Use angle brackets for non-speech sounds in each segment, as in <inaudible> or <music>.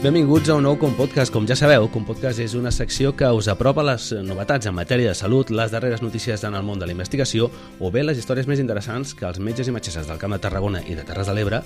Benvinguts a un nou Compodcast. Com ja sabeu, Compodcast és una secció que us apropa les novetats en matèria de salut, les darreres notícies en el món de la investigació o bé les històries més interessants que els metges i metgesses del Camp de Tarragona i de Terres de l'Ebre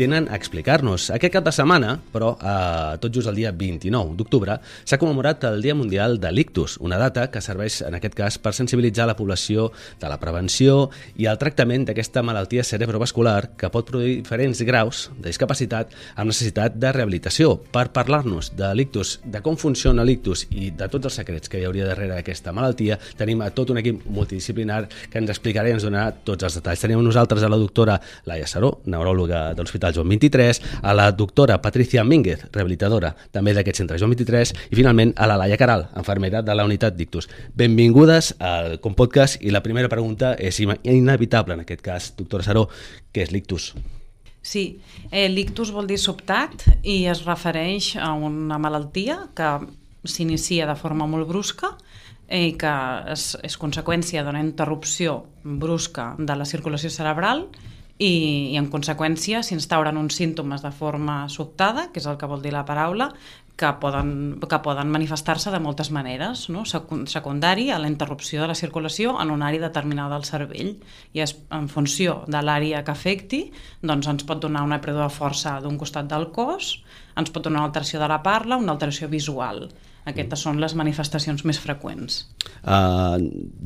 tenen a explicar-nos. Aquest cap de setmana, però eh, tot just el dia 29 d'octubre, s'ha commemorat el Dia Mundial de l'Ictus, una data que serveix en aquest cas per sensibilitzar la població de la prevenció i el tractament d'aquesta malaltia cerebrovascular que pot produir diferents graus de discapacitat amb necessitat de rehabilitació. Per per parlar-nos de l'ictus, de com funciona l'ictus i de tots els secrets que hi hauria darrere d'aquesta malaltia, tenim a tot un equip multidisciplinar que ens explicarà i ens donarà tots els detalls. Tenim nosaltres a la doctora Laia Saró, neuròloga de l'Hospital Joan 23, a la doctora Patricia Mínguez, rehabilitadora també d'aquest centre Joan 23, i finalment a la Laia Caral, enfermera de la unitat d'ictus. Benvingudes al Compodcast i la primera pregunta és inevitable en aquest cas, doctora Saró, què és l'ictus? Sí, eh, l'ictus vol dir sobtat i es refereix a una malaltia que s'inicia de forma molt brusca i que és, és conseqüència d'una interrupció brusca de la circulació cerebral i, i en conseqüència s'instauren uns símptomes de forma sobtada, que és el que vol dir la paraula, que poden, que poden manifestar-se de moltes maneres, no? secundari a la interrupció de la circulació en un àrea determinada del cervell i és, en funció de l'àrea que afecti doncs ens pot donar una pèrdua de força d'un costat del cos, ens pot donar una alteració de la parla, una alteració visual. Aquestes són les manifestacions més freqüents. Uh,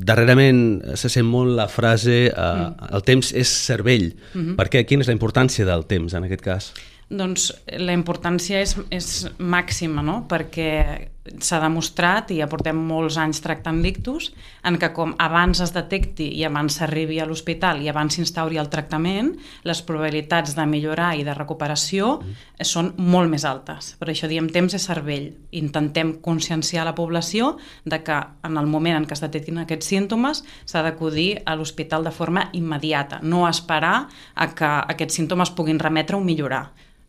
darrerament se sent molt la frase uh, mm. el temps és cervell. Mm -hmm. Per què? Quina és la importància del temps en aquest cas? Doncs la importància és, és màxima, no? perquè s'ha demostrat, i ja portem molts anys tractant l'ictus, en que com abans es detecti i abans s'arribi a l'hospital i abans s'instauri el tractament, les probabilitats de millorar i de recuperació mm. són molt més altes. Per això diem temps és cervell. Intentem conscienciar la població de que en el moment en què es detectin aquests símptomes s'ha d'acudir a l'hospital de forma immediata, no esperar a que aquests símptomes puguin remetre o millorar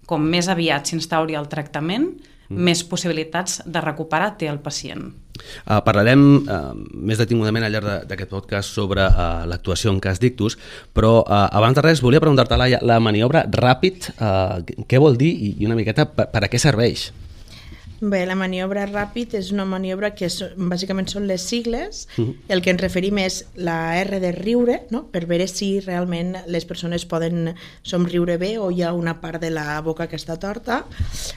com més aviat s'instauri el tractament, mm. més possibilitats de recuperar té el pacient. Uh, parlarem uh, més detingudament al llarg d'aquest podcast sobre uh, l'actuació en cas d'ictus, però uh, abans de res volia preguntar-te, la, la maniobra ràpid, uh, què vol dir i, i una miqueta per, per a què serveix? Bé, la maniobra ràpid és una maniobra que és, bàsicament són les sigles, uh mhm. -huh. el que ens referim és la R de riure, no? per veure si realment les persones poden somriure bé o hi ha una part de la boca que està torta.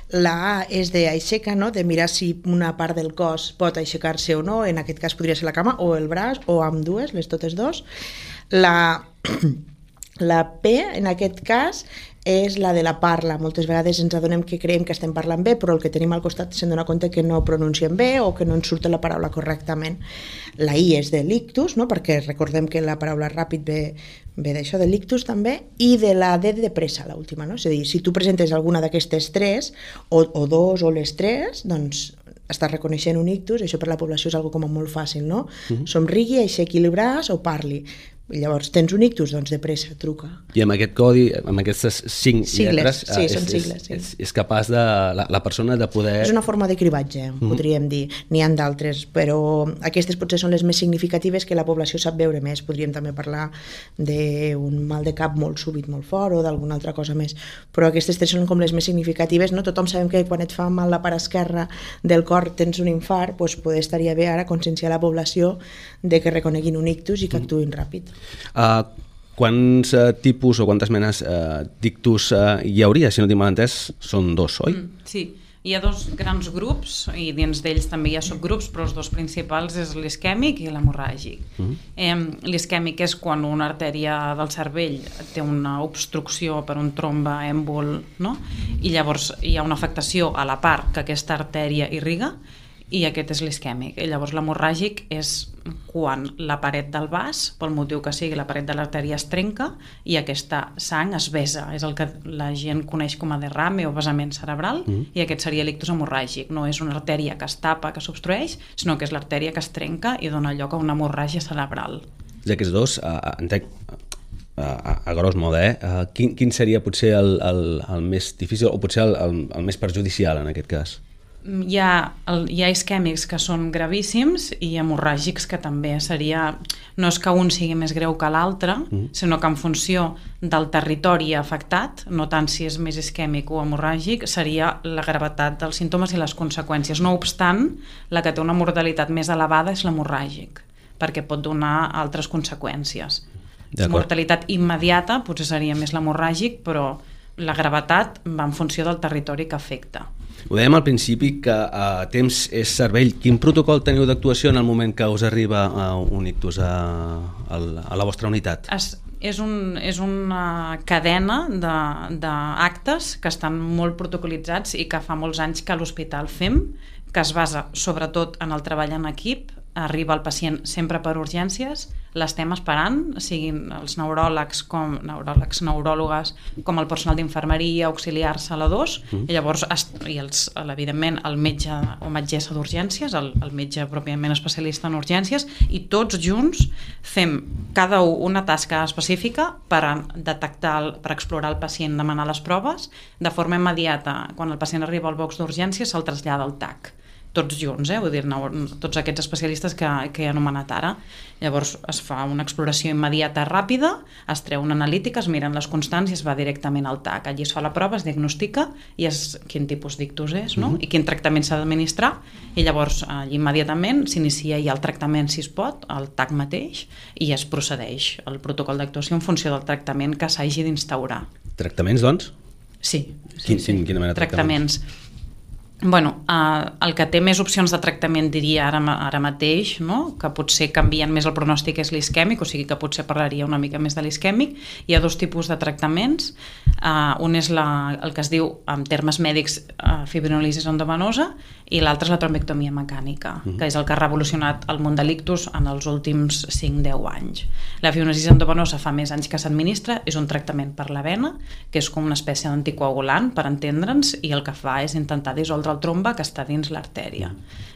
La A és d'aixeca, no? de mirar si una part del cos pot aixecar-se o no, en aquest cas podria ser la cama o el braç o amb dues, les totes dos. La, <clears throat> la P, en aquest cas, és la de la parla. Moltes vegades ens adonem que creiem que estem parlant bé, però el que tenim al costat se'n dona compte que no pronunciem bé o que no ens surt la paraula correctament. La I és de l'ictus, no? perquè recordem que la paraula ràpid ve, ve d'això, de l'ictus també, i de la D de pressa, l'última. No? És a dir, si tu presentes alguna d'aquestes tres, o, o dos o les tres, doncs estàs reconeixent un ictus, això per la població és algo com molt fàcil, no? Uh -huh. Somrigui, aixequi el braç o parli. Llavors, tens un ictus? Doncs de pressa, truca. I amb aquest codi, amb aquestes cinc sigles, lletres, sí, és, són sigles, sí. és, és capaç de, la, la persona de poder... És una forma de cribatge, mm -hmm. podríem dir. N'hi han d'altres, però aquestes potser són les més significatives que la població sap veure més. Podríem també parlar d'un mal de cap molt súbit, molt fort, o d'alguna altra cosa més. Però aquestes tres són com les més significatives. No tothom sabem que quan et fa mal la part esquerra del cor tens un infart, doncs poder estaria bé ara conscienciar la població de que reconeguin un ictus i que actuïn mm -hmm. ràpid. Uh, quants uh, tipus o quantes menes uh, d'ictus uh, hi hauria? Si no tinc mal entès, són dos, oi? Mm, sí, hi ha dos grans grups i dins d'ells també hi ha subgrups, però els dos principals és l'isquèmic i l'hemorràgic. Mm -hmm. eh, l'isquèmic és quan una artèria del cervell té una obstrucció per un trombe èmbol, no? i llavors hi ha una afectació a la part que aquesta artèria irriga i aquest és l'isquèmic. I llavors l'hemorràgic és quan la paret del vas, pel motiu que sigui, la paret de l'artèria es trenca i aquesta sang es besa. És el que la gent coneix com a derrame o vessament cerebral mm. i aquest seria l'ictus hemorràgic. No és una artèria que es tapa, que s'obstrueix, sinó que és l'artèria que es trenca i dona lloc a una hemorràgia cerebral. I aquests dos, uh, entenc, a, a gros modo, eh? Uh, quin, quin seria potser el, el, el més difícil o potser el, el, el més perjudicial en aquest cas? Hi ha, el, hi ha isquèmics que són gravíssims i hemorràgics que també seria... No és que un sigui més greu que l'altre, mm. sinó que en funció del territori afectat, no tant si és més isquèmic o hemorràgic, seria la gravetat dels símptomes i les conseqüències. No obstant, la que té una mortalitat més elevada és l'hemorràgic, perquè pot donar altres conseqüències. Mortalitat immediata potser seria més l'hemorràgic, però la gravetat va en funció del territori que afecta. Ho dèiem al principi que a temps és cervell. Quin protocol teniu d'actuació en el moment que us arriba un ictus a, a, a la vostra unitat? Es, és, un, és una cadena d'actes que estan molt protocolitzats i que fa molts anys que a l'hospital fem, que es basa sobretot en el treball en equip, arriba el pacient sempre per urgències, l'estem esperant, siguin els neuròlegs, com neuròlegs, neuròlogues, com el personal d'infermeria, auxiliars, saladors, mm. i llavors, i els, evidentment, el metge o metgessa d'urgències, el, el metge pròpiament especialista en urgències, i tots junts fem cada un una tasca específica per detectar, el, per explorar el pacient, demanar les proves, de forma immediata, quan el pacient arriba al box d'urgències, se'l trasllada al TAC tots junts, eh? vull dir, tots aquests especialistes que, que he anomenat ara. Llavors es fa una exploració immediata ràpida, es treu una analítica, es miren les constants i es va directament al TAC. Allí es fa la prova, es diagnostica i és quin tipus d'ictus és no? Uh -huh. i quin tractament s'ha d'administrar i llavors allí immediatament s'inicia ja el tractament si es pot, al TAC mateix i es procedeix el protocol d'actuació en funció del tractament que s'hagi d'instaurar. Tractaments, doncs? Sí. sí, quin, sí. Quina mena de tractaments? tractaments bueno, eh, el que té més opcions de tractament diria ara, ara mateix, no? que potser canvien més el pronòstic és l'isquèmic, o sigui que potser parlaria una mica més de l'isquèmic. Hi ha dos tipus de tractaments. Uh, un és la, el que es diu, en termes mèdics, uh, fibrinolisis endovenosa, i l'altre és la trombectomia mecànica, uh mhm. -huh. que és el que ha revolucionat el món de l'ictus en els últims 5-10 anys. La fibrosis endovenosa fa més anys que s'administra, és un tractament per la vena, que és com una espècie d'anticoagulant, per entendre'ns, i el que fa és intentar dissoldre el tromba que està dins l'artèria.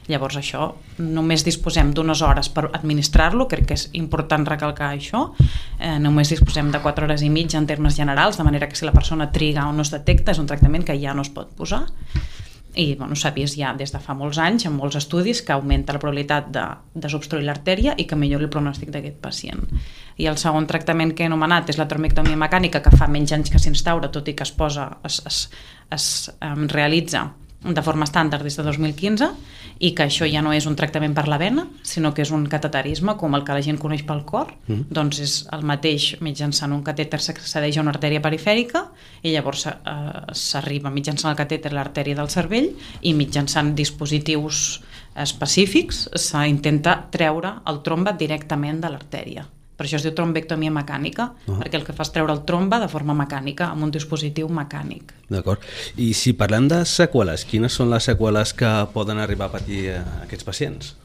Llavors això, només disposem d'unes hores per administrar-lo, crec que és important recalcar això, eh, només disposem de 4 hores i mitja en termes generals, de manera que si la persona triga o no es detecta, és un tractament que ja no es pot posar i bueno, s'ha vist ja des de fa molts anys en molts estudis que augmenta la probabilitat de desobstruir l'artèria i que millori el pronòstic d'aquest pacient. I el segon tractament que he anomenat és la tromectomia mecànica que fa menys anys que s'instaura tot i que es posa, es, es, es um, realitza de forma estàndard des de 2015 i que això ja no és un tractament per la vena, sinó que és un cateterisme com el que la gent coneix pel cor, mm. doncs és el mateix mitjançant un catèter s'accedeix a una artèria perifèrica i llavors eh, s'arriba mitjançant el catèter a l'artèria del cervell i mitjançant dispositius específics s'intenta treure el tromba directament de l'artèria. Per això es diu trombectomia mecànica, uh -huh. perquè el que fa és treure el tromba de forma mecànica, amb un dispositiu mecànic. D'acord. I si parlem de seqüeles, quines són les seqüeles que poden arribar a patir eh, aquests pacients?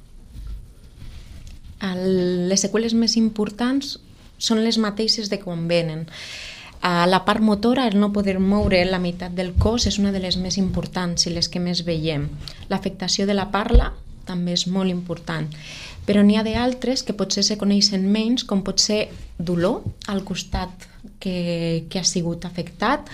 El, les seqüeles més importants són les mateixes de quan venen. A la part motora, el no poder moure la meitat del cos és una de les més importants i les que més veiem. L'afectació de la parla també és molt important però n'hi ha d'altres que potser se coneixen menys, com pot ser dolor al costat que, que ha sigut afectat.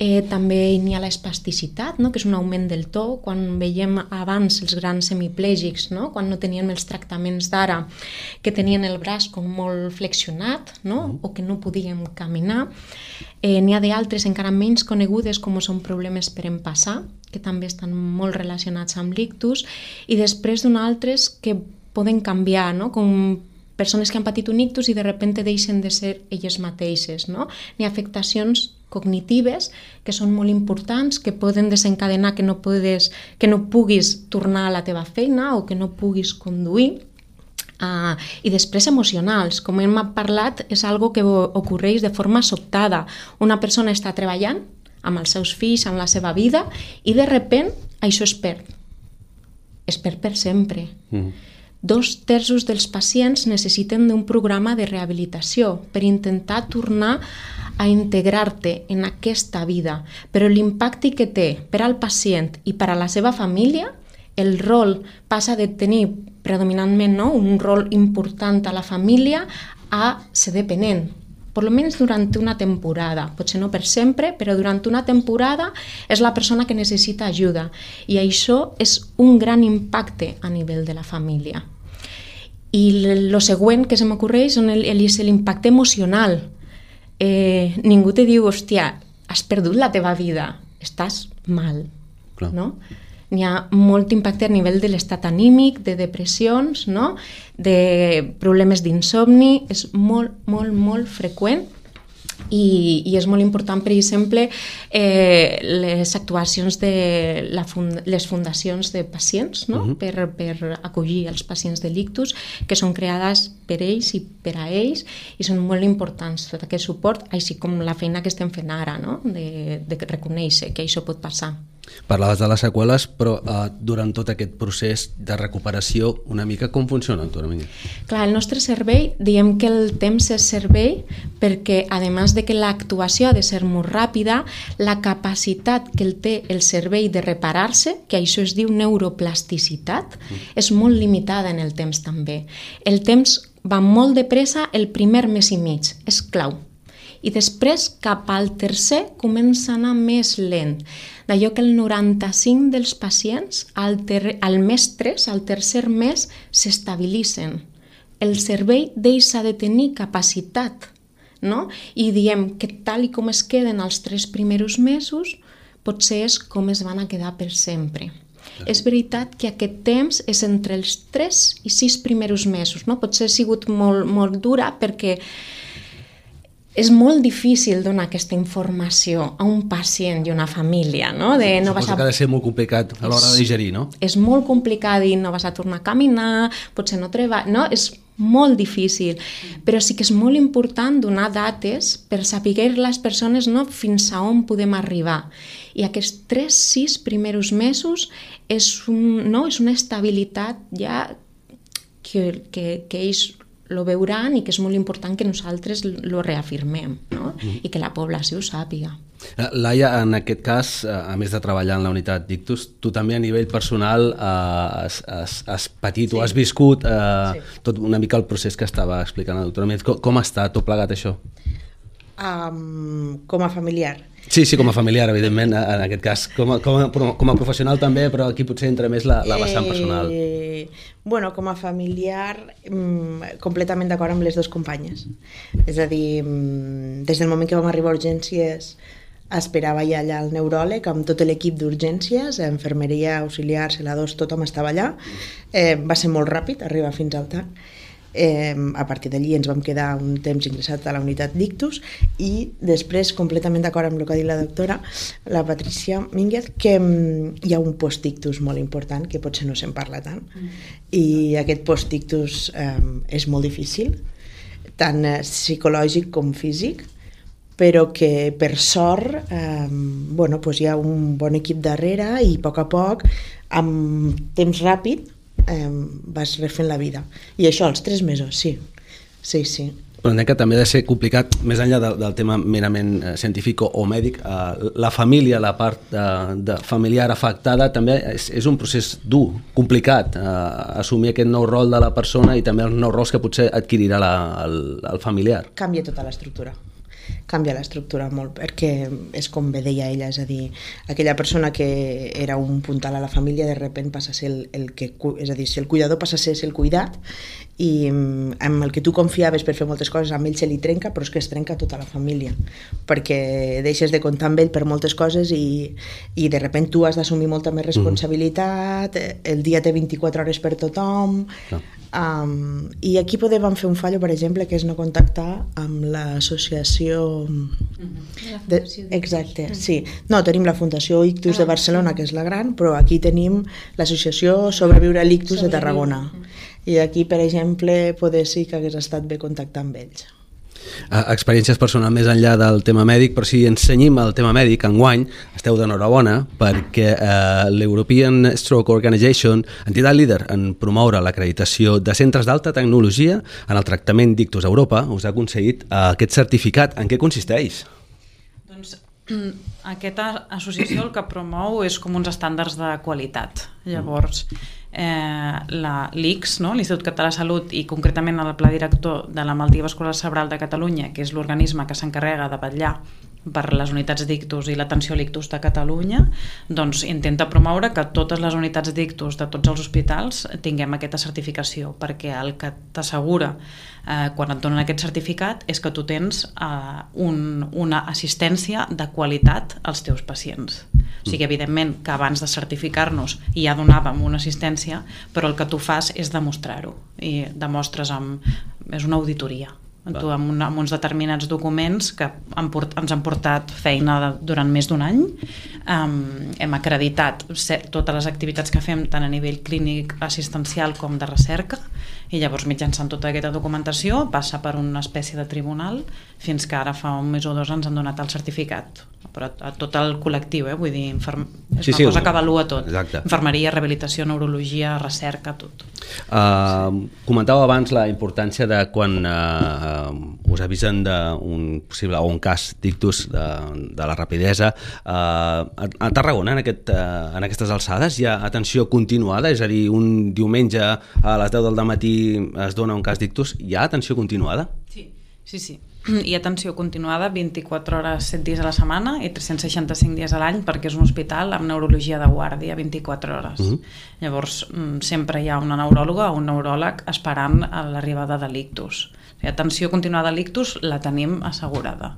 Eh, també n'hi ha l'espasticitat, no? que és un augment del to. Quan veiem abans els grans semiplègics, no? quan no tenien els tractaments d'ara, que tenien el braç com molt flexionat no? Mm. o que no podien caminar. Eh, n'hi ha d'altres encara menys conegudes com són problemes per empassar, que també estan molt relacionats amb l'ictus, i després d'un altres que poden canviar, no? com persones que han patit un ictus i de repente deixen de ser elles mateixes. No? Ni afectacions cognitives que són molt importants, que poden desencadenar que no, podes, que no puguis tornar a la teva feina o que no puguis conduir. Uh, I després emocionals, com hem parlat, és algo que ocorreix de forma sobtada. Una persona està treballant amb els seus fills, amb la seva vida, i de repent això es perd. Es perd per sempre. Mm dos terços dels pacients necessiten d'un programa de rehabilitació per intentar tornar a integrar-te en aquesta vida. Però l'impacte que té per al pacient i per a la seva família, el rol passa de tenir predominantment no, un rol important a la família a ser dependent per almenys durant una temporada, potser no per sempre, però durant una temporada és la persona que necessita ajuda i això és un gran impacte a nivell de la família. I el següent que se m'ocorreix és l'impacte emocional. Eh, ningú te diu, hòstia, has perdut la teva vida, estàs mal, Clar. no? N'hi ha molt impacte a nivell de l'estat anímic, de depressions, no? de problemes d'insomni, és molt, molt, molt freqüent i, i és molt important, per exemple, eh, les actuacions de la fund les fundacions de pacients no? uh mhm. -huh. per, per acollir els pacients de l'ictus, que són creades per ells i per a ells, i són molt importants tot aquest suport, així com la feina que estem fent ara, no? de, de reconèixer que això pot passar. Parlaves de les seqüeles, però eh, durant tot aquest procés de recuperació, una mica com funciona, Antoni? Clar, el nostre servei, diem que el temps és servei perquè, a més de que l'actuació ha de ser molt ràpida, la capacitat que el té el servei de reparar-se, que això es diu neuroplasticitat, mm. és molt limitada en el temps també. El temps va molt de pressa el primer mes i mig, és clau. I després, cap al tercer, comença a anar més lent d'allò que el 95 dels pacients al, ter al mes 3, al tercer mes, s'estabilitzen. El cervell deixa de tenir capacitat no? i diem que tal i com es queden els tres primers mesos, potser és com es van a quedar per sempre. És veritat que aquest temps és entre els 3 i 6 primers mesos. No? Potser ha sigut molt, molt dura perquè és molt difícil donar aquesta informació a un pacient i una família, no? De no vas a... que ha de ser molt complicat a l'hora de digerir, no? És molt complicat dir no vas a tornar a caminar, potser no treba... No? És molt difícil, però sí que és molt important donar dates per saber les persones no, fins a on podem arribar. I aquests 3-6 primers mesos és, un, no, és una estabilitat ja que, que, que ells lo veuran i que és molt important que nosaltres lo reafirmem no? Mm. i que la població ho sàpiga. Eh, Laia, en aquest cas, eh, a més de treballar en la unitat d'ictus, tu també a nivell personal eh, has, has, has patit sí. o has viscut eh, sí. tot una mica el procés que estava explicant la doctora Com, com està tot plegat això? Um, com a familiar. Sí, sí, com a familiar, evidentment, en aquest cas. Com a, com a, com a professional també, però aquí potser entra més la, la vessant personal. Eh, bueno, com a familiar, mm, completament d'acord amb les dues companyes. És a dir, mm, des del moment que vam arribar a urgències, esperava ja allà el neuròleg amb tot l'equip d'urgències, enfermeria, auxiliar, celadors, tothom estava allà. Eh, va ser molt ràpid, arribar fins al tanc Eh, a partir d'allí ens vam quedar un temps ingressat a la unitat d'ictus i després, completament d'acord amb el que ha dit la doctora, la Patricia Mínguez, que hi ha un post-ictus molt important que potser no se'n parla tant mm. i aquest post-ictus eh, és molt difícil, tant eh, psicològic com físic, però que per sort eh, bueno, doncs hi ha un bon equip darrere i a poc a poc, amb temps ràpid, eh, vas refent la vida. I això, als tres mesos, sí. Sí, sí. Però entenc que també ha de ser complicat, més enllà del, del tema merament eh, científic o, o mèdic, eh, la família, la part de, de familiar afectada, també és, és un procés dur, complicat, eh, assumir aquest nou rol de la persona i també els nous rols que potser adquirirà la, el, el familiar. Canvia tota l'estructura canvia l'estructura molt, perquè és com bé deia ella, és a dir, aquella persona que era un puntal a la família de repent passa a ser el, el que, és a dir, si el cuidador passa a ser el cuidat i mm, amb el que tu confiaves per fer moltes coses, amb ell se li trenca, però és que es trenca tota la família, perquè deixes de comptar amb ell per moltes coses i, i de repent tu has d'assumir molta més mhm. responsabilitat, mm. el dia té 24 hores per tothom, no. Um, I aquí podem fer un fallo, per exemple, que és no contactar amb l'associació... Mm-hmm. De... Exacte, sí. No, tenim la Fundació Ictus ah, de Barcelona, que és la gran, però aquí tenim l'associació Sobreviure a l'Ictus de Tarragona. I aquí, per exemple, poder sí que hagués estat bé contactar amb ells experiències personals més enllà del tema mèdic, però si ensenyim el tema mèdic, enguany esteu d'enhorabona perquè eh, l'European Stroke Organization, entitat líder en promoure l'acreditació de centres d'alta tecnologia en el tractament d'ictus a Europa, us ha aconseguit eh, aquest certificat. En què consisteix? Doncs <clears throat> aquesta associació el que promou és com uns estàndards de qualitat. Llavors, eh, l'ICS, no? l'Institut Català de Salut, i concretament el pla director de la malaltia vascular cerebral de Catalunya, que és l'organisme que s'encarrega de vetllar per les unitats d'ictus i l'atenció a l'ictus de Catalunya, doncs intenta promoure que totes les unitats d'ictus de tots els hospitals tinguem aquesta certificació, perquè el que t'assegura eh, quan et donen aquest certificat és que tu tens eh, un, una assistència de qualitat als teus pacients. O sigui, evidentment que abans de certificar-nos ja donàvem una assistència, però el que tu fas és demostrar-ho i demostres amb... és una auditoria. Tu, amb, una, amb uns determinats documents que han port, ens han portat feina de, durant més d'un any. Um, hem acreditat set, totes les activitats que fem tant a nivell clínic, assistencial com de recerca i llavors mitjançant tota aquesta documentació passa per una espècie de tribunal fins que ara fa un mes o dos ens han donat el certificat però a tot el col·lectiu, eh? vull dir, inferm... és sí, una sí, cosa que avalua tot. Exacte. Infermeria, rehabilitació, neurologia, recerca, tot. Uh, comentàveu abans la importància de quan uh, us avisen d'un possible o un cas d'ictus de, de la rapidesa. Uh, a Tarragona, en, aquest, uh, en aquestes alçades, hi ha atenció continuada? És a dir, un diumenge a les 10 del matí es dona un cas d'ictus, hi ha atenció continuada? Sí, sí, sí <clears throat> i atenció continuada 24 hores 7 dies a la setmana i 365 dies a l'any perquè és un hospital amb neurologia de guàrdia 24 hores. Mhm. -huh. Llavors mm, sempre hi ha una neuròloga o un neuròleg esperant a l'arribada de l'ictus. O sigui, atenció continuada a l'ictus la tenim assegurada.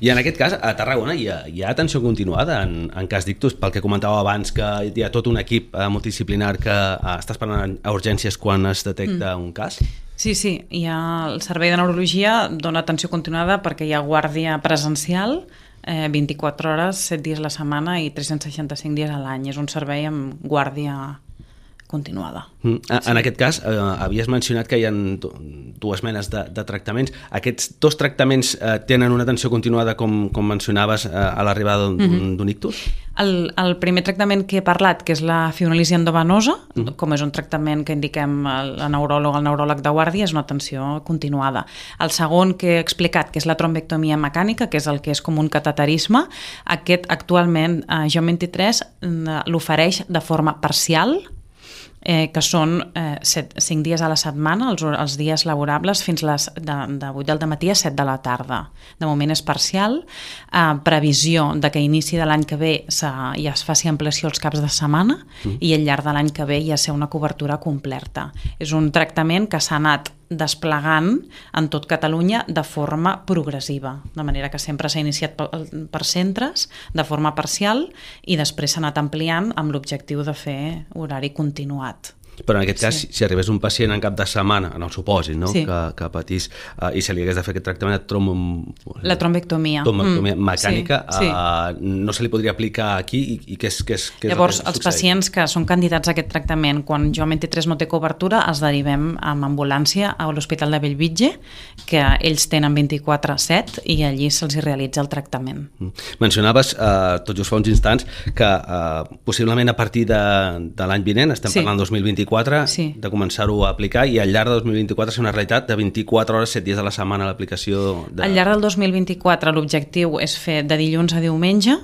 I en aquest cas, a Tarragona hi ha, hi ha atenció continuada en, en cas d'ictus, pel que comentàveu abans, que hi ha tot un equip eh, multidisciplinar que eh, està esperant a urgències quan es detecta mm. un cas? Sí, sí, hi ha el Servei de Neurologia dona atenció continuada perquè hi ha guàrdia presencial eh, 24 hores, 7 dies a la setmana i 365 dies a l'any. És un servei amb guàrdia continuada. Mm. Sí. En aquest cas, eh, havies mencionat que hi ha dues menes de, de tractaments. Aquests dos tractaments eh, tenen una atenció continuada, com, com mencionaves, eh, a l'arribada d'un mm -hmm. ictus? El, el primer tractament que he parlat, que és la fibromialgia endovenosa, mm -hmm. com és un tractament que indiquem la neuròloga, el neuròleg de guàrdia, és una atenció continuada. El segon que he explicat, que és la trombectomia mecànica, que és el que és com un cateterisme, aquest actualment, eh, Jo 23, l'ofereix de forma parcial, eh, que són eh, 7, 5 dies a la setmana, els, els dies laborables, fins les de, de 8 del matí a 7 de la tarda. De moment és parcial, eh, previsió de que inici de l'any que ve ja es faci ampliació els caps de setmana mm. i al llarg de l'any que ve ja ser una cobertura completa. És un tractament que s'ha anat desplegant en tot Catalunya de forma progressiva, de manera que sempre s'ha iniciat per, centres de forma parcial i després s'ha anat ampliant amb l'objectiu de fer horari continuat. Però en aquest cas, sí. si arribés un pacient en cap de setmana, en el supòsit, no? Sí. que, que patís, uh, i se li hagués de fer aquest tractament de trom... La trombectomia. Trombectomia mm. mecànica, sí. Sí. Uh, no se li podria aplicar aquí i, i què és, què és, què és Llavors, els pacients que són candidats a aquest tractament, quan jo 23 no té cobertura, els derivem amb ambulància a l'Hospital de Bellvitge, que ells tenen 24-7 i allí se'ls realitza el tractament. Mm. Mencionaves, uh, tot just fa uns instants, que uh, possiblement a partir de, de l'any vinent, estem sí. parlant 2020 2024 sí. de començar-ho a aplicar i al llarg de 2024 ser una realitat de 24 hores, 7 dies a la setmana l'aplicació de... Al llarg del 2024 l'objectiu és fer de dilluns a diumenge.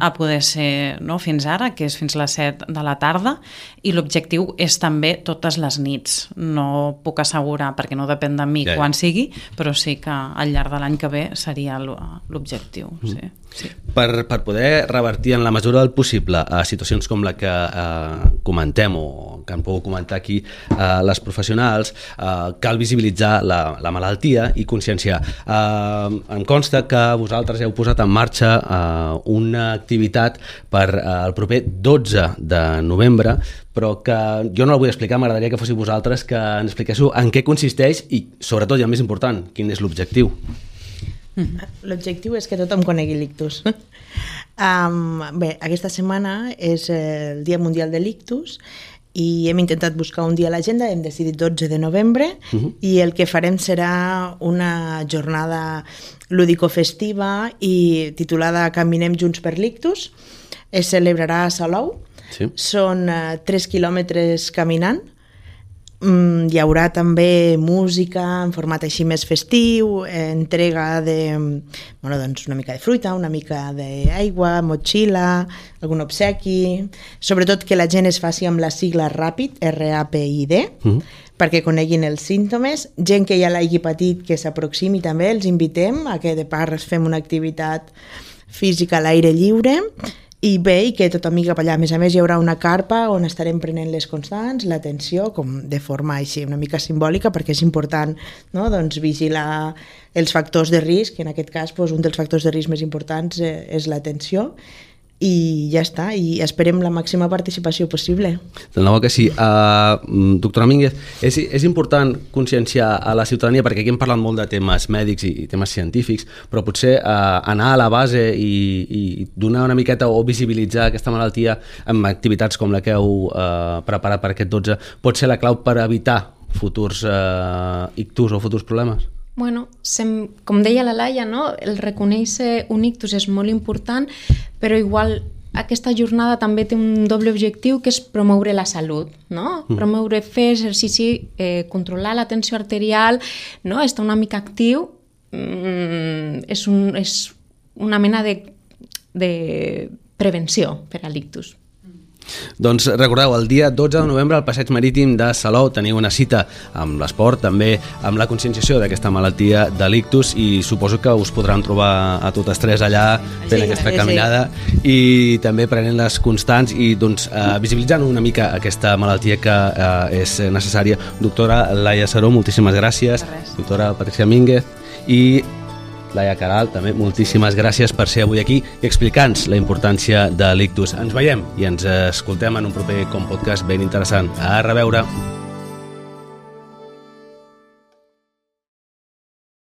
A poder ser no, fins ara, que és fins les 7 de la tarda, i l'objectiu és també totes les nits. No puc assegurar, perquè no depèn de mi ja, ja. quan sigui, però sí que al llarg de l'any que ve seria l'objectiu. -huh. sí. Sí. Per, per poder revertir en la mesura del possible a situacions com la que eh, comentem o que han pogut comentar aquí eh, les professionals, eh, cal visibilitzar la, la malaltia i conscienciar. Eh, em consta que vosaltres heu posat en marxa eh, una activitat per eh, el proper 12 de novembre, però que jo no la vull explicar, m'agradaria que fóssiu vosaltres que ens expliquéssiu en què consisteix i, sobretot, i el més important, quin és l'objectiu. L'objectiu és que tothom conegui l'ictus. <laughs> Um, bé, aquesta setmana és el Dia Mundial de l'Ictus i hem intentat buscar un dia a l'agenda, hem decidit 12 de novembre uh -huh. i el que farem serà una jornada lúdico-festiva i titulada Caminem junts per l'ictus. Es celebrarà a Salou. Sí. Són uh, 3 quilòmetres caminant mm, hi haurà també música en format així més festiu, eh, entrega de, bueno, doncs una mica de fruita, una mica d'aigua, motxilla, algun obsequi, sobretot que la gent es faci amb la sigla RAPID, R-A-P-I-D, mm. perquè coneguin els símptomes. Gent que ja l'hagi patit, que s'aproximi també, els invitem a que de parres fem una activitat física a l'aire lliure i bé, i que tothom hi cap allà. A més a més, hi haurà una carpa on estarem prenent les constants, l'atenció, com de forma així una mica simbòlica, perquè és important no? doncs, vigilar els factors de risc, i en aquest cas doncs, un dels factors de risc més importants eh, és l'atenció, i ja està, i esperem la màxima participació possible. De nou que sí. Uh, doctora Mínguez, és, és important conscienciar a la ciutadania, perquè aquí hem parlat molt de temes mèdics i, i temes científics, però potser uh, anar a la base i, i donar una miqueta o visibilitzar aquesta malaltia amb activitats com la que heu uh, preparat per aquest 12 pot ser la clau per evitar futurs uh, ictus o futurs problemes? Bueno, sem, com deia la Laia, no? el reconèixer un ictus és molt important, però igual aquesta jornada també té un doble objectiu que és promoure la salut, no? Mm. Promoure fer exercici, eh, controlar la tensió arterial, no? estar una mica actiu, mm, és, un, és una mena de, de prevenció per a l'ictus. Doncs recordeu, el dia 12 de novembre al Passeig Marítim de Salou teniu una cita amb l'esport, també amb la conscienciació d'aquesta malaltia de l'ictus i suposo que us podran trobar a totes tres allà fent sí, aquesta caminada sí. i també prenent les constants i doncs, eh, visibilitzant una mica aquesta malaltia que eh, és necessària. Doctora Laia Saró, moltíssimes gràcies. Doctora Patricia Mínguez i Laia Caral, també moltíssimes gràcies per ser avui aquí i explicant la importància de l'ictus. Ens veiem i ens escoltem en un proper com podcast ben interessant. A reveure!